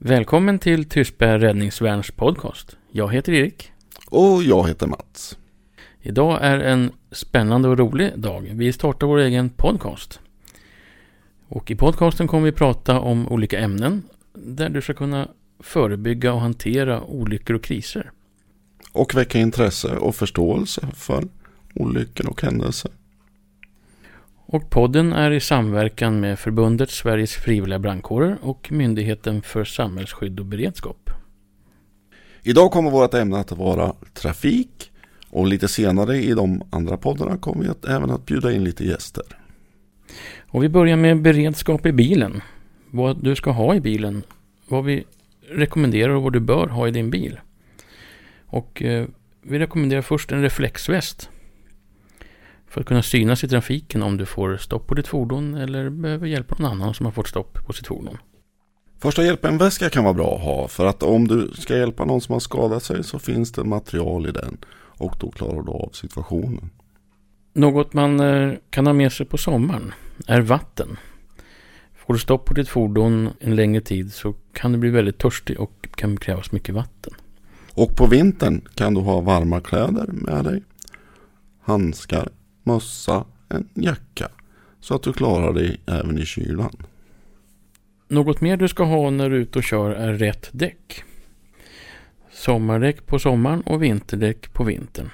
Välkommen till Tystberg Räddningsvärns podcast. Jag heter Erik. Och jag heter Mats. Idag är en spännande och rolig dag. Vi startar vår egen podcast. Och i podcasten kommer vi prata om olika ämnen där du ska kunna förebygga och hantera olyckor och kriser. Och väcka intresse och förståelse för olyckor och händelser. Och podden är i samverkan med förbundet Sveriges frivilliga brandkårer och Myndigheten för samhällsskydd och beredskap. Idag kommer vårt ämne att vara trafik och lite senare i de andra poddarna kommer vi att även att bjuda in lite gäster. Och vi börjar med beredskap i bilen. Vad du ska ha i bilen. Vad vi rekommenderar och vad du bör ha i din bil. Och eh, vi rekommenderar först en reflexväst. För att kunna synas i trafiken om du får stopp på ditt fordon eller behöver hjälpa någon annan som har fått stopp på sitt fordon. Första hjälpen-väska kan vara bra att ha för att om du ska hjälpa någon som har skadat sig så finns det material i den och då klarar du av situationen. Något man eh, kan ha med sig på sommaren är vatten. Får du stopp på ditt fordon en längre tid så kan du bli väldigt törstig och kan krävas mycket vatten. Och på vintern kan du ha varma kläder med dig. Handskar, mössa, en jacka. Så att du klarar dig även i kylan. Något mer du ska ha när du är ute och kör är rätt däck. Sommardäck på sommaren och vinterdäck på vintern.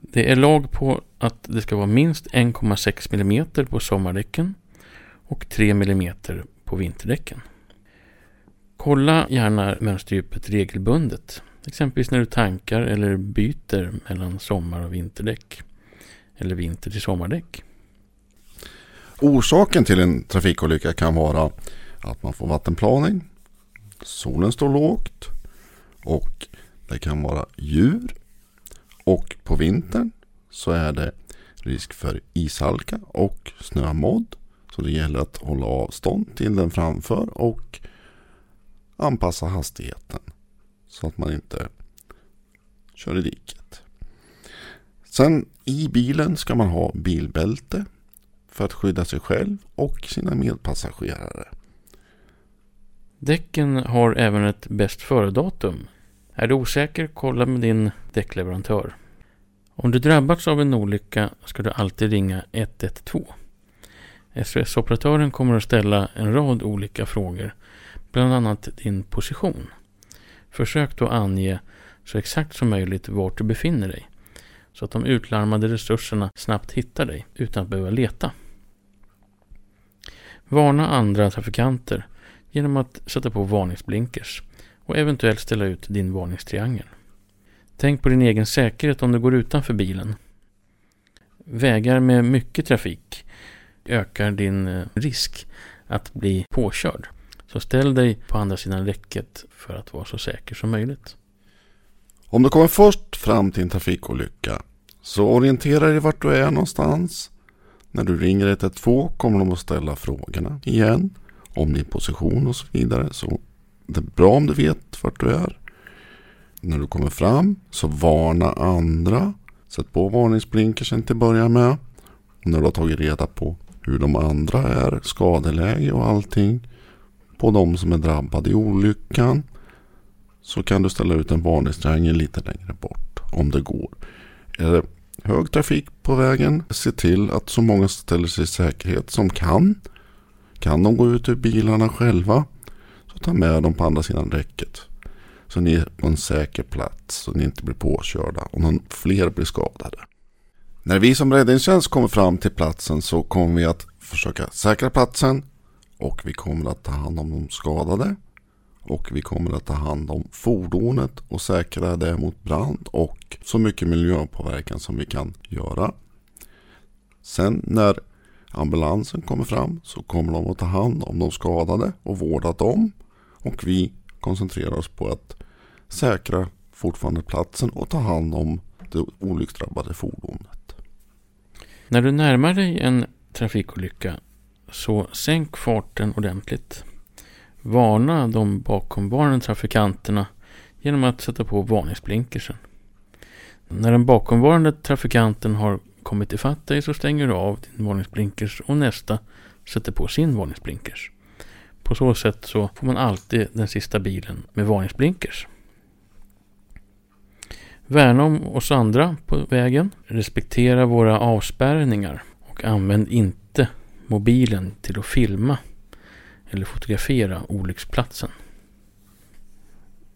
Det är lag på att det ska vara minst 1,6 mm på sommardäcken och 3 mm på vinterdäcken. Kolla gärna mönsterdjupet regelbundet. Exempelvis när du tankar eller byter mellan sommar och vinterdäck. Eller vinter till sommardäck. Orsaken till en trafikolycka kan vara att man får vattenplaning, solen står lågt och det kan vara djur. Och på vintern så är det risk för ishalka och snömodd. Så det gäller att hålla avstånd till den framför och anpassa hastigheten så att man inte kör i diket. Sen i bilen ska man ha bilbälte för att skydda sig själv och sina medpassagerare. Däcken har även ett bäst före-datum. Är du osäker, kolla med din däckleverantör. Om du drabbats av en olycka ska du alltid ringa 112. SOS-operatören kommer att ställa en rad olika frågor, bland annat din position. Försök då ange så exakt som möjligt vart du befinner dig, så att de utlarmade resurserna snabbt hittar dig utan att behöva leta. Varna andra trafikanter genom att sätta på varningsblinkers och eventuellt ställa ut din varningstriangel. Tänk på din egen säkerhet om du går utanför bilen. Vägar med mycket trafik ökar din eh, risk att bli påkörd. Så ställ dig på andra sidan räcket för att vara så säker som möjligt. Om du kommer först fram till en trafikolycka så orientera dig vart du är någonstans. När du ringer 112 kommer de att ställa frågorna igen om din position och så vidare. Så det är bra om du vet vart du är. När du kommer fram så varna andra. Sätt på varningsblinkersen till att börja med. Och när du har tagit reda på hur de andra är, skadeläge och allting på de som är drabbade i olyckan så kan du ställa ut en varningstriangel lite längre bort om det går. Är det hög trafik på vägen, se till att så många ställer sig i säkerhet som kan. Kan de gå ut ur bilarna själva så ta med dem på andra sidan räcket. Så ni är på en säker plats så ni inte blir påkörda och någon fler blir skadade. När vi som räddningstjänst kommer fram till platsen så kommer vi att försöka säkra platsen och vi kommer att ta hand om de skadade. Och vi kommer att ta hand om fordonet och säkra det mot brand och så mycket miljöpåverkan som vi kan göra. Sen när ambulansen kommer fram så kommer de att ta hand om de skadade och vårda dem. Och vi koncentrerar oss på att säkra fortfarande platsen och ta hand om det olycksdrabbade fordonet. När du närmar dig en trafikolycka så sänk farten ordentligt. Varna de bakomvarande trafikanterna genom att sätta på varningsblinkersen. När den bakomvarande trafikanten har kommit ifatt dig så stänger du av din varningsblinkers och nästa sätter på sin varningsblinkers. På så sätt så får man alltid den sista bilen med varningsblinkers. Värna om oss andra på vägen. Respektera våra avspärrningar. Och använd inte mobilen till att filma eller fotografera olycksplatsen.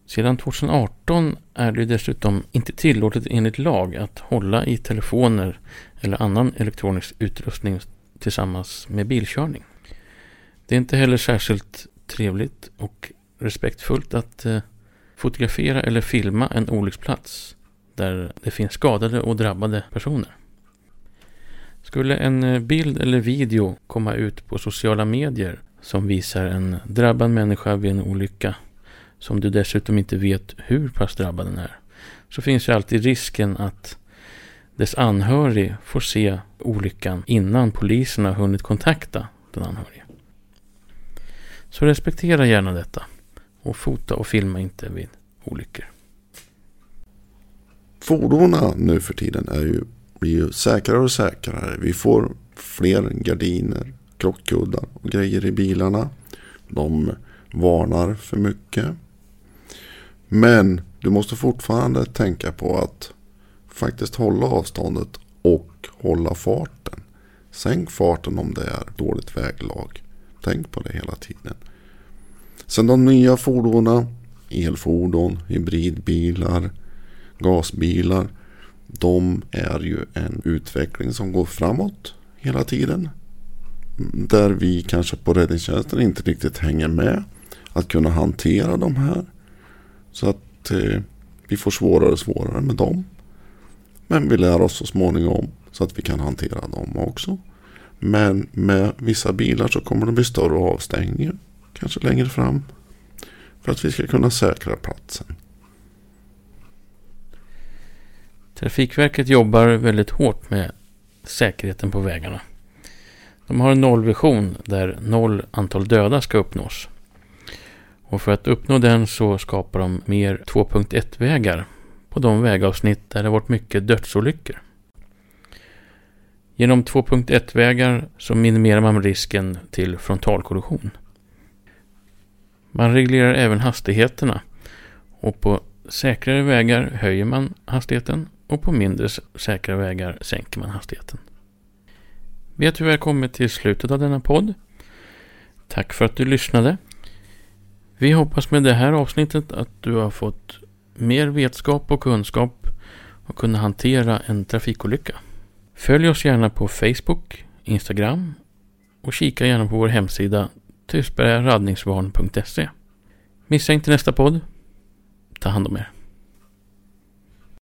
Sedan 2018 är det dessutom inte tillåtet enligt lag att hålla i telefoner eller annan elektronisk utrustning tillsammans med bilkörning. Det är inte heller särskilt trevligt och respektfullt att eh, fotografera eller filma en olycksplats där det finns skadade och drabbade personer. Skulle en eh, bild eller video komma ut på sociala medier som visar en drabbad människa vid en olycka som du dessutom inte vet hur pass drabbad den är så finns ju alltid risken att dess anhörig får se olyckan innan polisen har hunnit kontakta den anhörige. Så respektera gärna detta och fota och filma inte vid olyckor. Fordonen nu för tiden är ju, blir ju säkrare och säkrare. Vi får fler gardiner, krockkuddar och grejer i bilarna. De varnar för mycket. Men du måste fortfarande tänka på att faktiskt hålla avståndet och hålla farten. Sänk farten om det är dåligt väglag. Tänk på det hela tiden. Sen de nya fordonen, elfordon, hybridbilar, gasbilar. De är ju en utveckling som går framåt hela tiden. Där vi kanske på räddningstjänsten inte riktigt hänger med. Att kunna hantera de här. Så att eh, vi får svårare och svårare med dem. Men vi lär oss så småningom så att vi kan hantera dem också. Men med vissa bilar så kommer det bli större avstängningar. Kanske längre fram. För att vi ska kunna säkra platsen. Trafikverket jobbar väldigt hårt med säkerheten på vägarna. De har en nollvision där noll antal döda ska uppnås. Och för att uppnå den så skapar de mer 2.1-vägar på de vägavsnitt där det varit mycket dödsolyckor. Genom 2.1-vägar så minimerar man risken till frontalkollision. Man reglerar även hastigheterna och på säkrare vägar höjer man hastigheten och på mindre säkra vägar sänker man hastigheten. Vi har tyvärr kommit till slutet av denna podd. Tack för att du lyssnade. Vi hoppas med det här avsnittet att du har fått mer vetskap och kunskap och kunna hantera en trafikolycka. Följ oss gärna på Facebook, Instagram och kika gärna på vår hemsida tystbergaradningsvarn.se. Missa inte nästa podd. Ta hand om er.